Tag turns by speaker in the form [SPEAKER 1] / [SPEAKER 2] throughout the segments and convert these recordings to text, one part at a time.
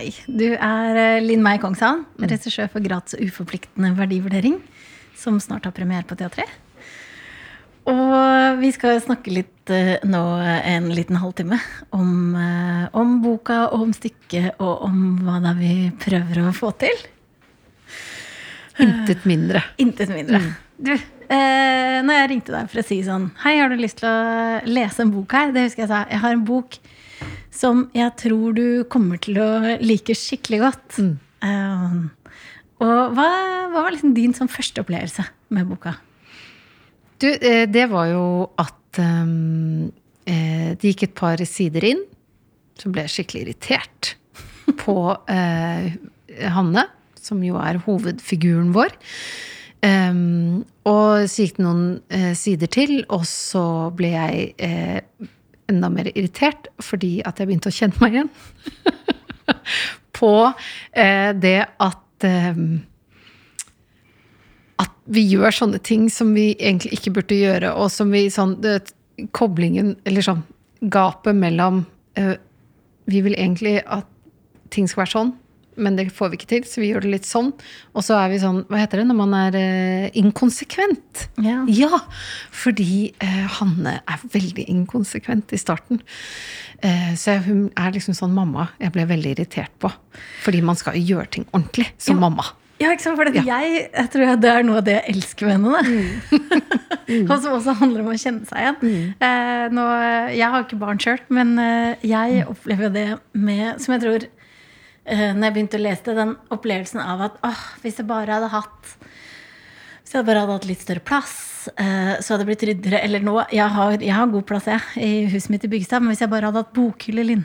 [SPEAKER 1] Hei. Du er eh, Linn Mei Kongshavn, regissør for gratis og uforpliktende verdivurdering, som snart har premiere på teatret. Og vi skal snakke litt eh, nå en liten halvtime om, eh, om boka og om stykket og om hva det er vi prøver å få til.
[SPEAKER 2] Intet mindre.
[SPEAKER 1] Intet mindre. Du, eh, når jeg ringte deg for å si sånn Hei, har du lyst til å lese en bok her? Det husker jeg sa. Jeg har en bok som jeg tror du kommer til å like skikkelig godt. Eh, og hva, hva var liksom din sånn første opplevelse med boka?
[SPEAKER 2] Du, eh, det var jo at ehm, eh, det gikk et par sider inn, så ble jeg skikkelig irritert på uh, Hanne, som jo er hovedfiguren vår. Um, og så gikk det noen uh, sider til, og så ble jeg eh, enda mer irritert fordi at jeg begynte å kjenne meg igjen. på eh, det at eh, at vi gjør sånne ting som vi egentlig ikke burde gjøre, og som vi sånn det, Koblingen, eller sånn gapet mellom eh, Vi vil egentlig at ting skal være sånn, men det får vi ikke til, så vi gjør det litt sånn. Og så er vi sånn, hva heter det når man er eh, inkonsekvent?
[SPEAKER 1] Ja.
[SPEAKER 2] fordi eh, Hanne er veldig inkonsekvent i starten. Eh, så hun er liksom sånn mamma jeg ble veldig irritert på. Fordi man skal jo gjøre ting ordentlig som
[SPEAKER 1] Ja.
[SPEAKER 2] mamma.
[SPEAKER 1] Ja, ikke sant? For
[SPEAKER 2] Ja.
[SPEAKER 1] jeg, jeg tror det er noe av det jeg elsker med henne. Mm. og som også handler om å kjenne seg igjen. Eh, nå, jeg har ikke barn sjøl, men eh, jeg opplever jo det med Som jeg tror eh, Når jeg begynte å lese det, den opplevelsen av at åh, hvis jeg bare hadde hatt hvis jeg bare hadde hatt litt større plass, eh, så hadde det blitt ryddere. Eller nå, jeg har, jeg har god plass jeg, i huset mitt i Byggestad, men hvis jeg bare hadde hatt bokhylle, Linn,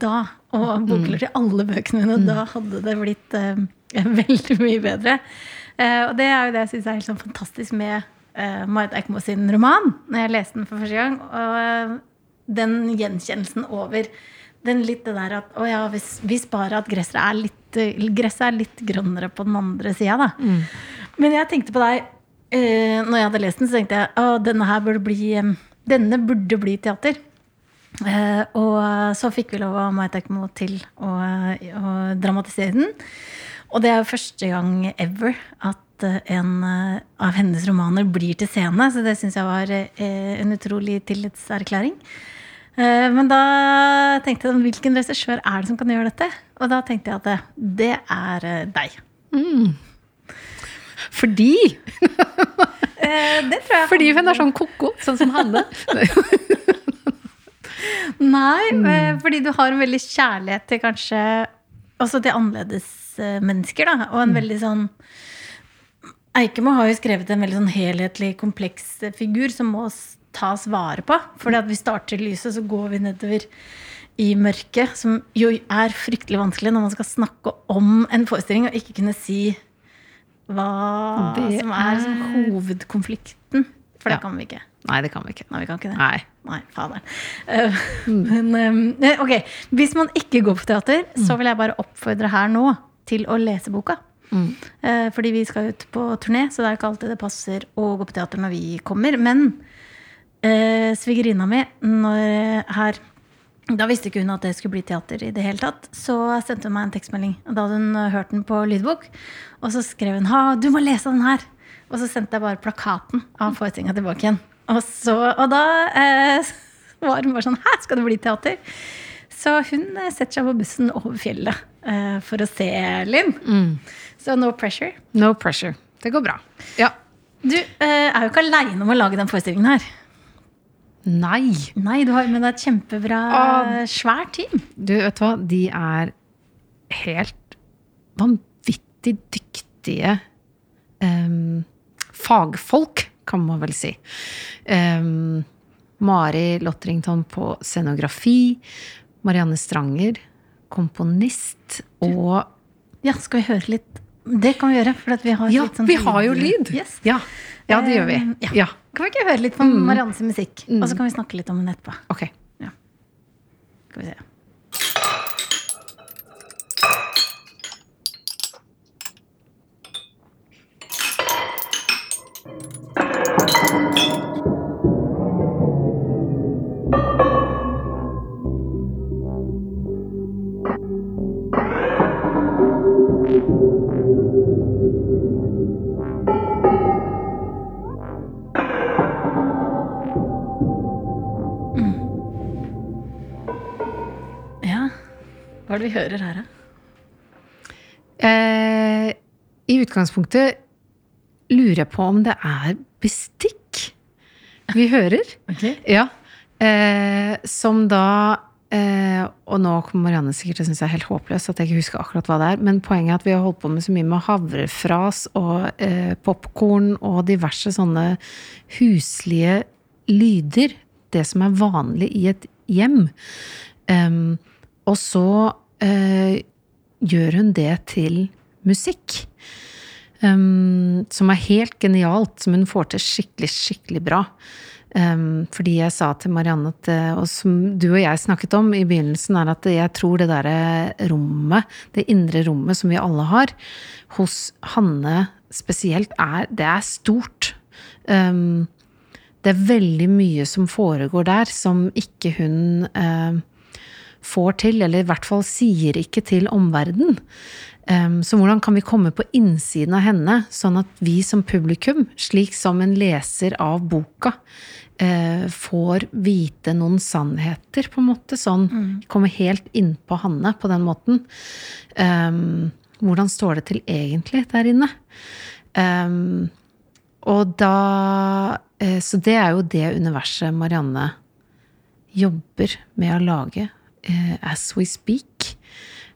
[SPEAKER 1] da, og bokhyller til alle bøkene mine, da hadde det blitt uh, veldig mye bedre. Og det er jo det jeg syns er helt sånn fantastisk med Marit Eikmo sin roman, når jeg leste den for første gang. Og den gjenkjennelsen over den litt det der at å ja, hvis, hvis bare at gresset er litt, gresset er litt grønnere på den andre sida, da. Men jeg tenkte på deg eh, når jeg hadde lest den, så tenkte jeg at denne her burde bli eh, Denne burde bli teater. Eh, og så fikk vi lov av Mai Tekmo til å, å dramatisere den. Og det er jo første gang ever at eh, en eh, av hennes romaner blir til scene, så det syns jeg var eh, en utrolig tillitserklæring. Eh, Men da tenkte jeg hvilken regissør er det som kan gjøre dette? Og da tenkte jeg at det, det er deg. deg.
[SPEAKER 2] Fordi
[SPEAKER 1] Eh, Det tror jeg
[SPEAKER 2] Fordi hun er sånn ko-ko, sånn som Hanne.
[SPEAKER 1] Nei,
[SPEAKER 2] Mm.
[SPEAKER 1] eh, fordi du har en veldig kjærlighet til kanskje Også til annerledes eh, mennesker, da. Og
[SPEAKER 2] Mm.
[SPEAKER 1] en veldig sånn Eikemo har jo skrevet en veldig sånn helhetlig, kompleks eh, figur som må tas vare på. Fordi at vi starter lyset, så går vi nedover i mørket. Som jo er fryktelig vanskelig når man skal snakke om en forestilling og ikke kunne si hva
[SPEAKER 2] Det
[SPEAKER 1] som er, som hovedkonflikten. For det
[SPEAKER 2] Ja.
[SPEAKER 1] kan vi ikke.
[SPEAKER 2] Nei, det kan vi ikke.
[SPEAKER 1] Nei, vi kan ikke det.
[SPEAKER 2] Nei.
[SPEAKER 1] Nei, fader. mm. Men eh, ok, hvis man ikke går på teater, så vil jeg bare oppfordre her nå til å lese boka. Eh, Fordi vi skal ut på turné, så det er ikke alltid det passer å gå på teater når vi kommer. Men eh, svigerinna mi, når her da visste ikke hun at det skulle bli teater i det hele tatt. Så sendte hun meg en tekstmelding. Og da hadde hun eh, hørt den på lydbok. Og så skrev hun ha, du må lese den her. Og så sendte jeg bare plakaten av forestillinga tilbake igjen. Og, så, og da eh, var hun bare sånn Hæ, skal det bli teater? Så hun eh, setter seg på bussen over fjellet eh, for å se Linn. Så no pressure.
[SPEAKER 2] No pressure. Det går bra. Ja.
[SPEAKER 1] Du eh, er jo ikke aleine om å lage den forestillingen her.
[SPEAKER 2] Nei.
[SPEAKER 1] Nei, du har med deg et kjempebra,
[SPEAKER 2] Ah.
[SPEAKER 1] svært team.
[SPEAKER 2] Du, vet du hva? De er helt vanvittig dyktige um, fagfolk, kan man vel si. Um, Mari Lotterington på scenografi. Marianne Stranger, komponist. Og
[SPEAKER 1] Ja, skal vi høre litt? Det kan vi gjøre. For at vi har
[SPEAKER 2] Ja,
[SPEAKER 1] sånn
[SPEAKER 2] vi har jo lyd!
[SPEAKER 1] Yes.
[SPEAKER 2] Ja, ja det gjør vi.
[SPEAKER 1] Eh, ja. Kan vi ikke høre litt på Mariannes musikk?
[SPEAKER 2] Mm.
[SPEAKER 1] Og så kan vi snakke litt om henne etterpå.
[SPEAKER 2] Ok. Ja.
[SPEAKER 1] Skal vi se. Hva er det vi hører her, da?
[SPEAKER 2] Eh, I utgangspunktet lurer jeg på om det er bestikk vi hører. Ja. Eh, som da eh, Og nå kommer Marianne sikkert til å synes jeg er helt håpløs at jeg ikke husker akkurat hva det er. Men poenget er at vi har holdt på med så mye med havrefras og eh, popkorn og diverse sånne huslige lyder. Det som er vanlig i et hjem. Um, og så eh, gjør hun det til musikk. Um, som er helt genialt, som hun får til skikkelig, skikkelig bra. Um, fordi jeg sa til Marianne, at, eh, og som du og jeg snakket om i begynnelsen, er at jeg tror det derre rommet, det indre rommet som vi alle har, hos Hanne spesielt, er, det er stort. Um, det er veldig mye som foregår der som ikke hun uh, får til, eller i hvert fall sier ikke til omverdenen. Um, så hvordan kan vi komme på innsiden av henne, sånn at vi som publikum, slik som en leser av boka, uh, får vite noen sannheter, på en måte? Sånn kommer komme helt innpå Hanne på den måten. Um, hvordan står det til egentlig der inne? Um, og da uh, Så det er jo det universet Marianne jobber med å lage as we speak.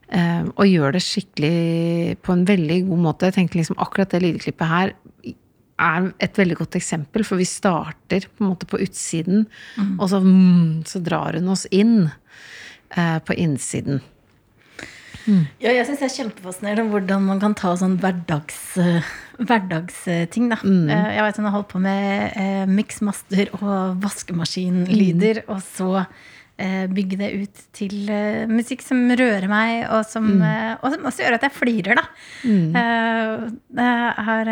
[SPEAKER 2] Um, og gjør det skikkelig på en veldig god måte. Jeg tenker liksom Akkurat det lydklippet her er et veldig godt eksempel, for vi starter på en måte på utsiden, mm. og så, mm, så, drar hun oss inn uh, på innsiden.
[SPEAKER 1] Mm. Ja, jeg syns det er kjempefascinerende hvordan man kan ta sånn hverdags, uh, hverdagsting. Da. Uh, jeg vet hun har holdt på med uh, miksmaster og vaskemaskinlyder, mm. og så Eh, bygge det ut til uh, musikk som rører meg, og som, mm. uh, og som, også gjør at jeg flirer, da. Mm. Uh, er,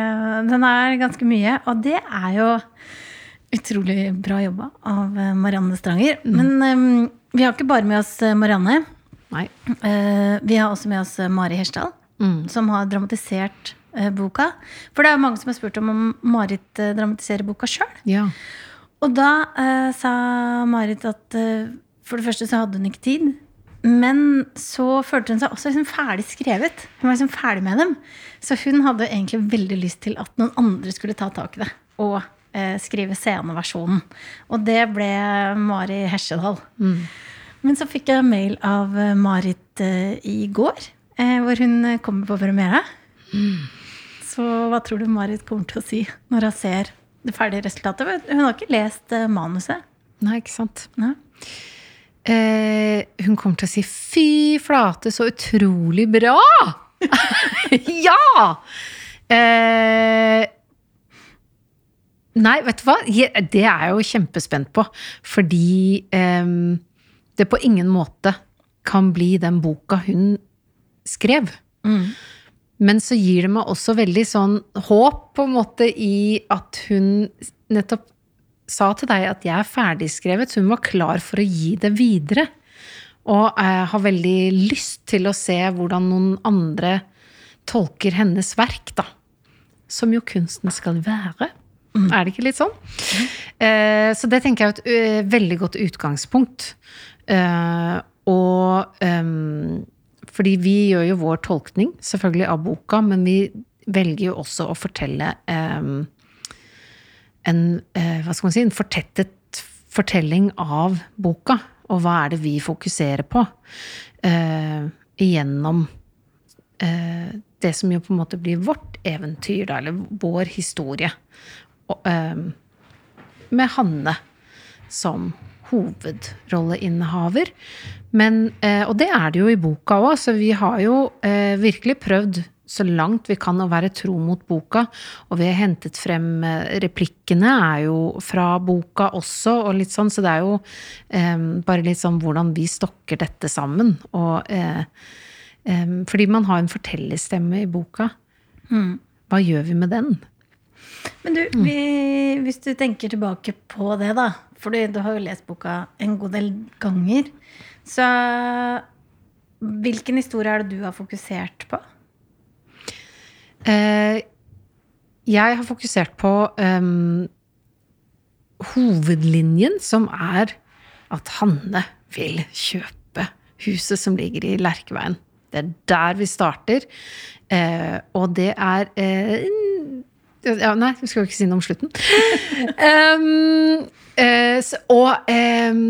[SPEAKER 1] den er ganske mye. Og det er jo utrolig bra jobba av Marianne Stranger. Mm. Men um, vi har ikke bare med oss Marianne. vi har også med oss Mari Hersdal, mm. som har dramatisert boka. For det er jo mange som har spurt om om Marit dramatiserer boka sjøl.
[SPEAKER 2] Ja.
[SPEAKER 1] Og da sa Marit at for det første så hadde hun ikke tid. Men så følte hun seg også liksom ferdig skrevet. Hun var liksom ferdig med dem. Så hun hadde egentlig veldig lyst til at noen andre skulle ta tak i det. Og eh, skrive sceneversjonen. Og det ble Mari Hesjedal. Mm. Men så fikk jeg mail av eh, Marit eh, i går, eh, hvor hun kommer på premiere. Mm. Så hva tror du Marit kommer til å si når hun ser det ferdige resultatet? Hun har ikke lest eh, manuset.
[SPEAKER 2] Nei, ikke sant. Ja. Eh, hun kommer til å si 'fy flate, så utrolig bra'! ja! Eh, nei, vet du hva? Det er jeg jo kjempespent på. Fordi eh, det på ingen måte kan bli den boka hun skrev. Mm. Men så gir det meg også veldig sånn håp på en måte i at hun nettopp sa til deg at jeg er ferdigskrevet, så hun var klar for å gi det videre. Og jeg har veldig lyst til å se hvordan noen andre tolker hennes verk, da. Som jo kunsten skal være. Mm. Er det ikke litt sånn? Mm. Uh, så det tenker jeg er et uh, veldig godt utgangspunkt. Uh, og um, fordi vi gjør jo vår tolkning, selvfølgelig, av boka, men vi velger jo også å fortelle um, en, eh, hva skal man si, en fortettet fortelling av boka. Og hva er det vi fokuserer på uh, gjennom uh, det som jo på en måte blir vårt eventyr, da, eller vår historie. Og, uh, med Hanne som hovedrolleinnehaver. Men, og det er det jo i boka òg, så vi har jo virkelig prøvd så langt vi kan å være tro mot boka. Og vi har hentet frem eh, Replikkene er jo fra boka også, og litt sånn, så det er jo eh, bare litt sånn hvordan vi stokker dette sammen. Og eh, eh, fordi man har en fortellerstemme i boka. Mm. Hva gjør vi med den?
[SPEAKER 1] Men du, vi, hvis du tenker tilbake på det, da. For du har jo lest boka en god del ganger. Så hvilken historie er det du har fokusert på?
[SPEAKER 2] Eh, jeg har fokusert på um, hovedlinjen, som er at Hanne vil kjøpe huset som ligger i Lerkeveien. Det er der vi starter. Eh, og det er eh, ja, Nei, vi skal jo ikke si noe om slutten. um, eh, så, og um,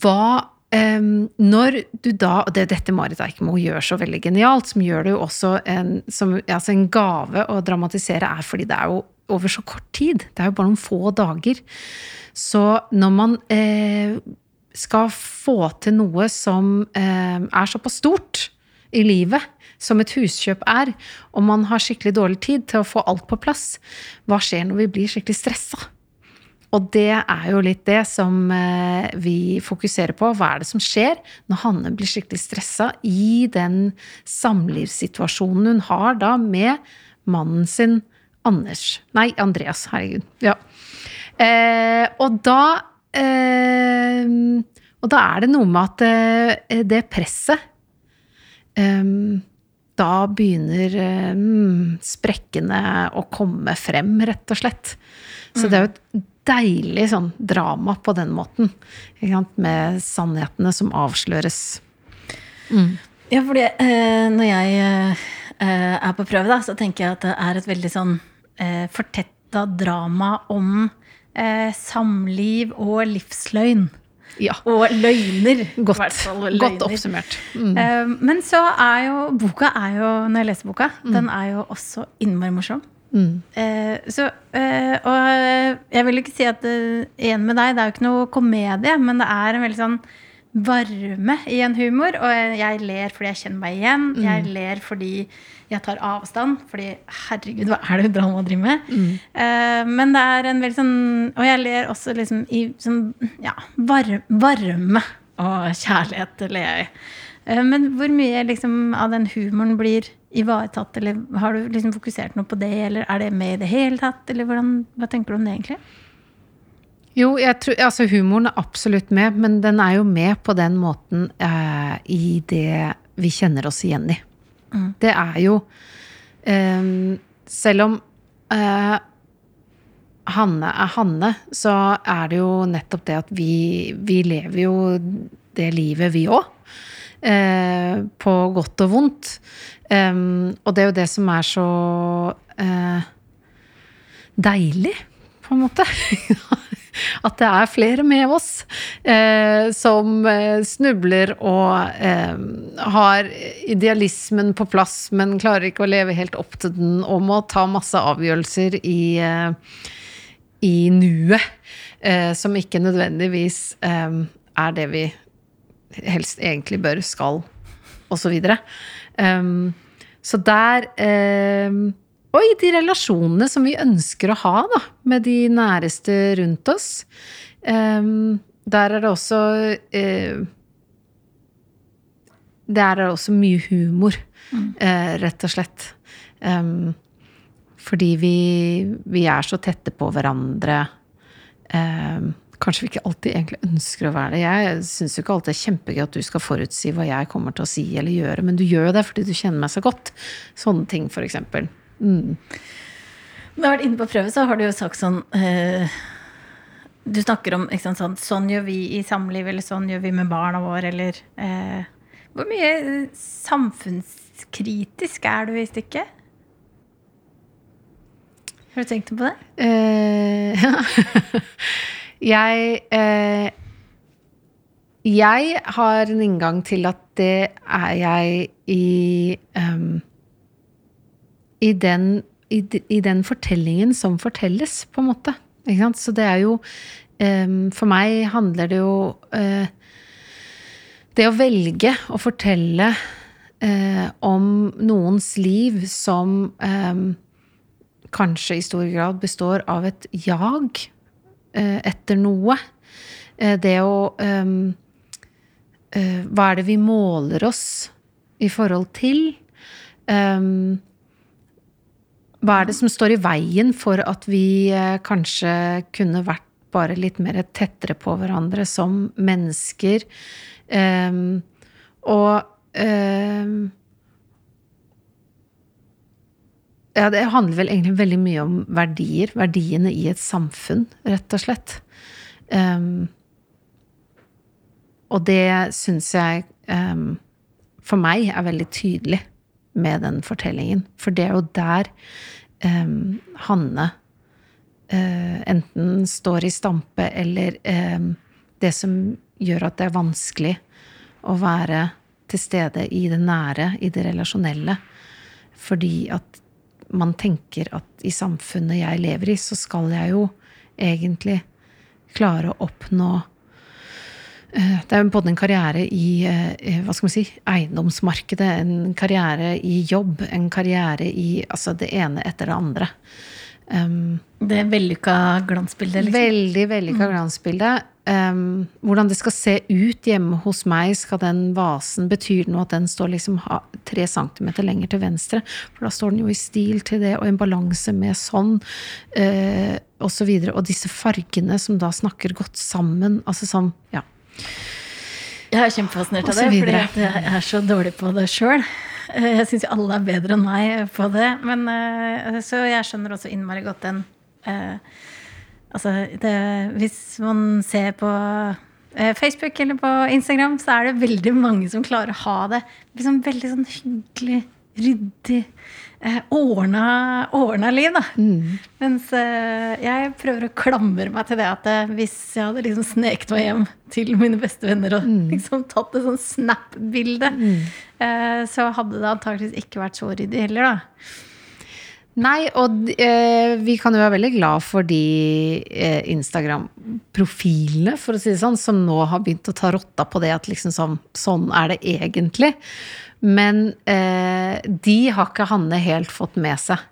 [SPEAKER 2] hva um, Når du da Og det er dette Marit Eikmo gjør så veldig genialt, som gjør det jo også en, som, altså en gave å dramatisere, er fordi det er jo over så kort tid. Det er jo bare noen få dager. Så når man eh, skal få til noe som eh, er såpass stort i livet som et huskjøp er, og man har skikkelig dårlig tid til å få alt på plass, hva skjer når vi blir skikkelig stressa? Og det er jo litt det som eh, vi fokuserer på. Hva er det som skjer når Hanne blir skikkelig stressa i den samlivssituasjonen hun har da med mannen sin Anders Nei, Andreas. Herregud. Ja. Eh, og da eh, Og da er det noe med at eh, det presset eh, Da begynner eh, sprekkene å komme frem, rett og slett. Så det er jo et deilig sånn drama på den måten. Med sannhetene som avsløres.
[SPEAKER 1] Mm. Ja, fordi eh, når jeg er på prøve, da, så tenker jeg at det er et veldig sånn eh, fortetta drama om eh, samliv og livsløgn.
[SPEAKER 2] Ja.
[SPEAKER 1] Og løgner.
[SPEAKER 2] Godt, løgner. godt oppsummert.
[SPEAKER 1] Mm. Eh, men så er jo boka er jo, Når jeg leser boka, mm. den er jo også innmari morsom. Mm. Eh, så, eh, og jeg vil ikke si at uh, igjen med deg, det er jo ikke noe komedie, men det er en veldig sånn varme i en humor. Og jeg ler fordi jeg kjenner meg igjen. Mm. Jeg ler fordi jeg tar avstand. Fordi herregud, hva er det drama driver med? Mm. Uh, men det er en veldig sånn Og jeg ler også liksom i sånn ja, varme, varme og kjærlighet ler jeg i. Men hvor mye liksom, av den humoren blir ivaretatt? Eller har du liksom fokusert noe på det, eller er det med i det hele tatt? Eller hvordan, hva tenker du om det, egentlig?
[SPEAKER 2] Jo, tror, altså humoren er absolutt med, men den er jo med på den måten eh, i det vi kjenner oss igjen i. Mm. Det er jo eh, Selv om eh, Hanne er Hanne, så er det jo nettopp det at vi, vi lever jo det livet, vi òg. Eh, på godt og vondt. Og det er jo det som er så uh, deilig, på en måte. at det er flere med oss eh, som eh, snubler og eh, har idealismen på plass, men klarer ikke å leve helt opp til den og må ta masse avgjørelser i, i nuet, som ikke nødvendigvis er det vi helst egentlig bør, skal, osv. Um, så der og i de relasjonene som vi ønsker å ha da, med de næreste rundt oss. Eh, der er det også eh, Der er det også mye humor, mm. uh, rett og slett. Um, fordi vi, vi, er så tette på hverandre. Um, kanskje vi ikke alltid egentlig ønsker å være det. Jeg syns jo ikke alltid det er kjempegøy at du skal forutsi hva jeg kommer til å si eller gjøre, men du gjør det fordi du kjenner meg så godt. Sånne ting, eksempel. Mm.
[SPEAKER 1] Når du har vært inne på prøve, så har du jo sagt sånn eh, Du snakker om sant, sånn, sånn gjør vi i samliv, eller sånn gjør vi med barna våre, eller eh, Hvor mye samfunnskritisk er du i stykket? Har du tenkt på det?
[SPEAKER 2] Eh, jeg eh, Jeg har en inngang til at det er jeg i um, i den, i, i den fortellingen som fortelles, på en måte. Så det er jo um, For meg handler det jo uh, Det å velge å fortelle uh, om noens liv som um, kanskje i stor grad består av et jag etter noe. det å um, Hva er det vi måler oss i forhold til? Um, hva er det som står i veien for at vi eh, kanskje kunne vært bare litt mer tettere på hverandre som mennesker? Um, og um, Ja, det handler vel egentlig veldig mye om verdier. Verdiene i et samfunn, rett og slett. Um, og det syns jeg um, for meg er veldig tydelig med den fortellingen. For det er jo der um, Hanne uh, enten står i stampe, eller det som gjør at det er vanskelig å være til stede i det nære, i det relasjonelle. Fordi at man tenker at i samfunnet jeg lever i, så skal jeg jo egentlig klare å oppnå eh, det er både en karriere i eh, hva skal man si, eiendomsmarkedet, en karriere i jobb, en karriere i altså det ene etter det andre.
[SPEAKER 1] Um, det vellykka glansbildet?
[SPEAKER 2] Liksom. Veldig vellykka mm. glansbilde. Um, hvordan det skal se ut hjemme hos meg, skal den vasen Betyr det noe at den står liksom tre centimeter lenger til venstre? For da står den jo i stil til det, og en balanse med sånn, uh, og så videre. Og disse fargene som da snakker godt sammen. Altså sånn, ja.
[SPEAKER 1] Jeg er kjempefascinert av det, fordi jeg er så dårlig på det sjøl. Eh, jeg syns jo alle er bedre enn meg på det. Men, uh, så jeg skjønner også innmari godt den Altså, det, hvis man ser på eh, Facebook eller på Instagram, så er det veldig mange som klarer å ha det liksom veldig sånn hyggelig, ryddig, eh, ordna, ordna liv, da. Mm. Mens eh, jeg prøver å klamre meg til det at hvis jeg hadde liksom sneket meg hjem til mine beste venner og mm. liksom tatt et sånn snap-bilde, mm. Så hadde det antakeligvis ikke vært så ryddig heller, da.
[SPEAKER 2] Nei, og eh, vi kan jo være veldig glad for de eh, Instagram-profilene, for å si det sånn, som nå har begynt å ta rotta på det at liksom sånn, sånn er det egentlig. Men eh, de har ikke Hanne helt fått med seg.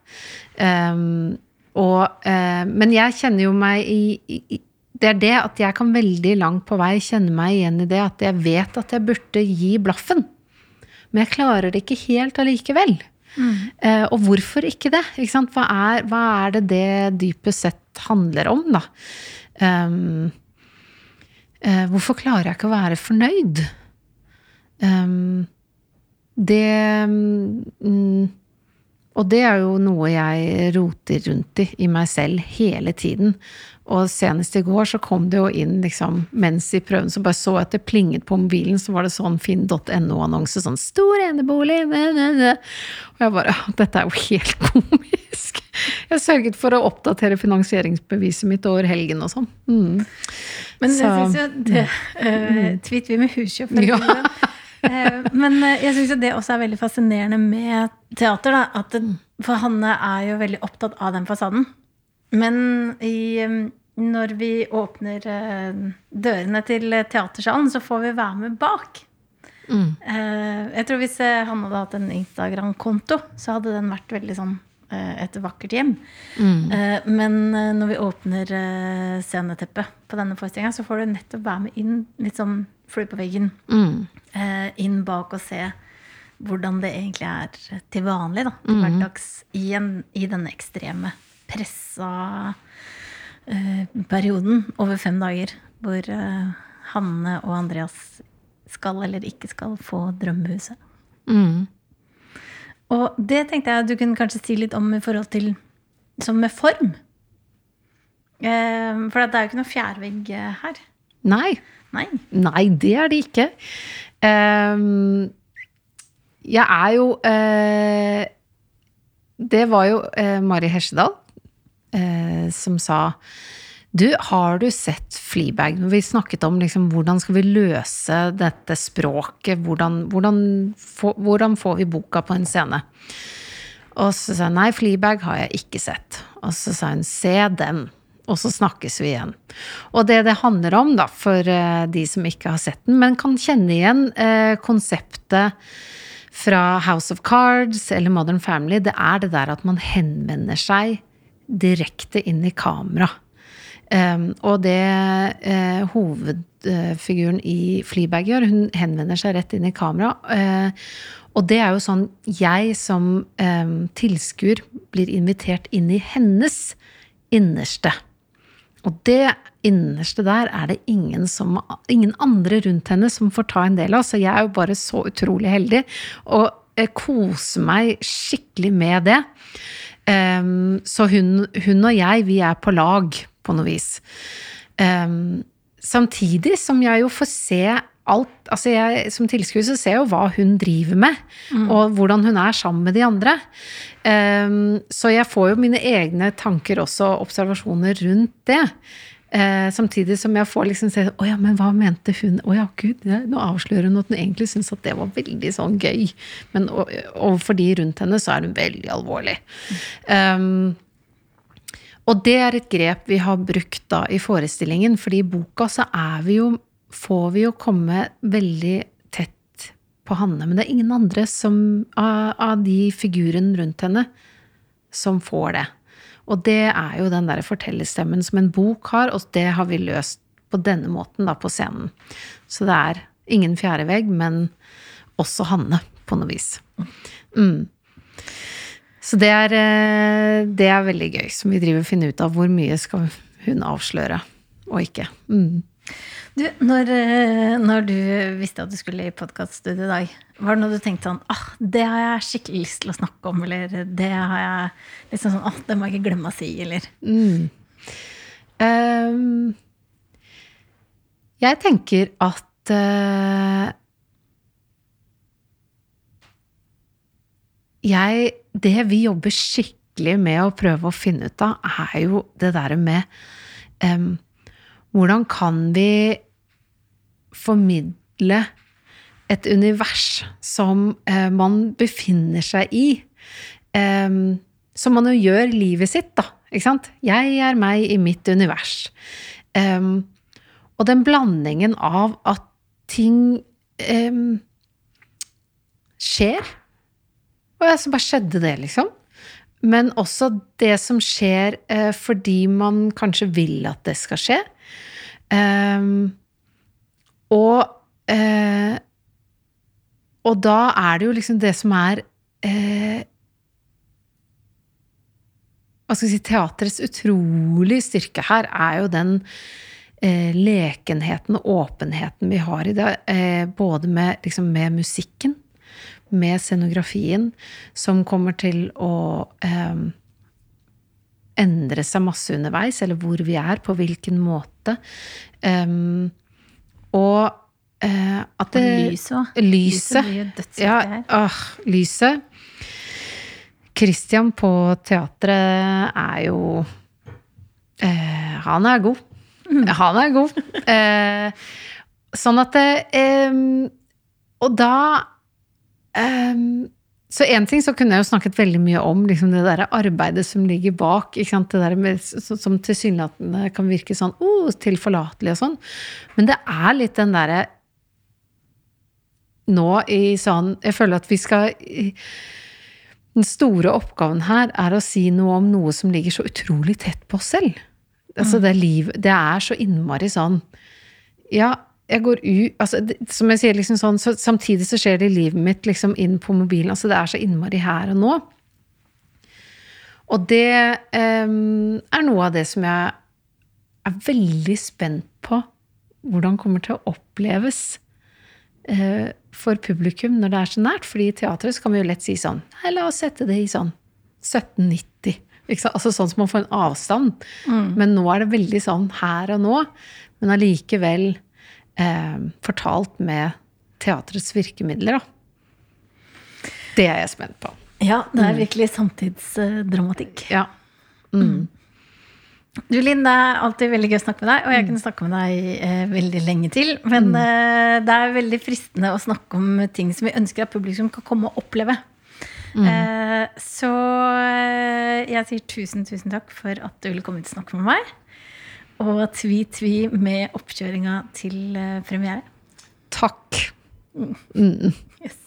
[SPEAKER 2] Um, og, eh, men jeg kjenner jo meg i, i det er det at jeg kan veldig langt på vei kjenne meg igjen i det at jeg vet at jeg burde gi blaffen. Men jeg klarer det ikke helt allikevel. Mm. og hvorfor ikke det? Ikke hva, er, hva, er, det det dypest sett handler om, da? Um, uh, hvorfor klarer jeg ikke å være fornøyd? Um, det um, Og det er jo noe jeg roter rundt i i meg selv hele tiden. Og senest i går så kom det jo inn, liksom, mens i prøven, så bare så at det plinget på mobilen, så var det sånn finn.no-annonse, sånn 'Stor enebolig', ne, ne, ne. Og jeg bare Dette er jo helt komisk. Jeg sørget for å oppdatere finansieringsbeviset mitt over helgen og sånn. Mm.
[SPEAKER 1] Men så, jeg syns jo det uh, Tweet vi med huskjøp. Ja. uh, men uh, jeg syns jo det også er veldig fascinerende med teater. Da, at for Hanne er jo veldig opptatt av den fasaden. Men i når vi åpner eh, dørene til teatersalen, så får vi være med bak. Mm. Eh, jeg tror Hvis eh, han hadde hatt en Instagram-konto, så hadde den vært veldig sånn et vakkert hjem. Mm. Men når vi åpner sceneteppet på denne forestillinga, så får du nettopp være med inn, litt sånn flue på veggen, mm. inn bak og se hvordan det egentlig er til vanlig, da, til mm. hverdags, i, en, i denne ekstreme pressa perioden over fem dager hvor eh, Hanne og Andreas skal eller ikke skal få drømmehuset. Mm. Og det tenkte jeg du kunne kanskje si litt om i forhold til som med form. Eh, for det er jo ikke noe fjærvegg her.
[SPEAKER 2] Nei.
[SPEAKER 1] Nei.
[SPEAKER 2] Nei, det er det ikke. Um, jeg er jo Det var jo Mari Hesjedal eh, som sa du, har du sett Fleabag? Vi snakket om liksom, hvordan skal vi løse dette språket, hvordan, hvordan, få, hvordan, får vi boka på en scene? Og så sa hun nei, Fleabag har jeg ikke sett. Og så sa hun se den. Og så snakkes vi igjen. Og det det handler om, da, for uh, de som ikke har sett den, men kan kjenne igjen uh, konseptet fra House of Cards eller Modern Family, det er det der at man henvender seg direkte inn i kamera. Um, og det uh, hovedfiguren i Fleabag gjør, hun henvender seg rett inn i kamera. Uh, og det er jo sånn jeg som um, tilskuer blir invitert inn i hennes innerste. Og det innerste der er det ingen, som, ingen andre rundt henne som får ta en del av. Så jeg er jo bare så utrolig heldig og uh, koser meg skikkelig med det. Um, så hun, hun, og jeg, vi er på lag, på noe vis. Um, samtidig som jeg jo får se alt Altså jeg som tilskuer så ser jeg jo hva hun driver med, og hvordan hun er sammen med de andre. Um, så jeg får jo mine egne tanker også, observasjoner rundt det. Eh, samtidig som jeg får liksom se Å ja, men hva mente hun? Å ja, gud, ja, nå avslører hun at hun egentlig syns at det var veldig sånn gøy. Men overfor de rundt henne så er hun veldig alvorlig. Ehm, og det er et grep vi har brukt da i forestillingen, fordi i boka så er vi jo Får vi jo komme veldig tett på Hanne, men det er ingen andre som, av, av de figurene rundt henne som får det. Og det er jo den der fortellerstemmen som en bok har, og det har vi løst på denne måten da på scenen. Så det er ingen fjerde vegg, men også Hanne, på noe vis. Mm. Så det er, eh, det er veldig gøy, som vi driver og finner ut av hvor mye skal hun avsløre og ikke. Mm.
[SPEAKER 1] Du, når, eh, når du visste at du skulle i podkaststudio i dag, var det noe du tenkte sånn ah, Det har jeg skikkelig lyst til å snakke om, eller det har jeg liksom sånn ah, Det må jeg ikke glemme å si, eller
[SPEAKER 2] Mm. um, jeg tenker at uh, jeg Det vi jobber skikkelig med å prøve å finne ut av, er jo det derre med em, Hvordan kan vi formidle et univers som eh, man befinner seg i? Eh, som man jo gjør livet sitt, da. Ikke sant? Jeg er meg i mitt univers. Eh, og den blandingen av at ting em, skjer Og ja, så bare skjedde det, liksom. Men også det som skjer eh, fordi man kanskje vil at det skal skje. Em, og eh, Og da er det jo liksom det som er eh, hva skal vi si, teaterets utrolig styrke her er jo den eh, lekenheten og åpenheten vi har i det. Både med, liksom, med musikken, med scenografien, som kommer til å eh, endre seg masse underveis, eller hvor vi er, på hvilken måte. Um, og uh, at det
[SPEAKER 1] Og lyset.
[SPEAKER 2] Lyset. Ja, åh, lyset. Christian på teatret er jo uh, Han er god. Han er god. Uh, sånn at em, Og da em, Så én ting så kunne jeg jo snakket veldig mye om liksom det der arbeidet som ligger bak. Det der med, som tilsynelatende kan virke sånn oh, tilforlatelig og sånn. Men det er litt den derre nå i sånn Jeg føler at vi skal Den store oppgaven her er å si noe om noe som ligger så utrolig tett på oss selv. Altså det, liv, det er så innmari sånn Ja, jeg går ut altså, Som jeg sier, liksom sånn, så, samtidig så skjer det i livet mitt liksom inn på mobilen. Altså det er så innmari her og nå. Og det um, er noe av det som jeg er veldig spent på hvordan kommer til å oppleves uh, for publikum når det er så nært. Fordi i teatret så kan vi jo lett si sånn Hei, la oss sette det i sånn 1790. Ikke sant? Altså sånn som man får en avstand. Men nå er det veldig sånn her og nå. Men allikevel eh, fortalt med teatrets virkemidler, da. Det er jeg spent på.
[SPEAKER 1] Ja, det er virkelig samtidsdramatikk.
[SPEAKER 2] Ja. Mm.
[SPEAKER 1] Du Linn, det er alltid veldig gøy å snakke med deg, og jeg kunne snakke med deg eh, veldig lenge til. Men eh, det er veldig fristende å snakke om ting som vi ønsker at publikum kan komme og oppleve. Eh, så eh, jeg sier tusen, tusen takk for at du ville komme hit og snakke med meg og tvi-tvi med oppkjøringa til eh, premiere.
[SPEAKER 2] Takk. Mm. mm.
[SPEAKER 1] Yes.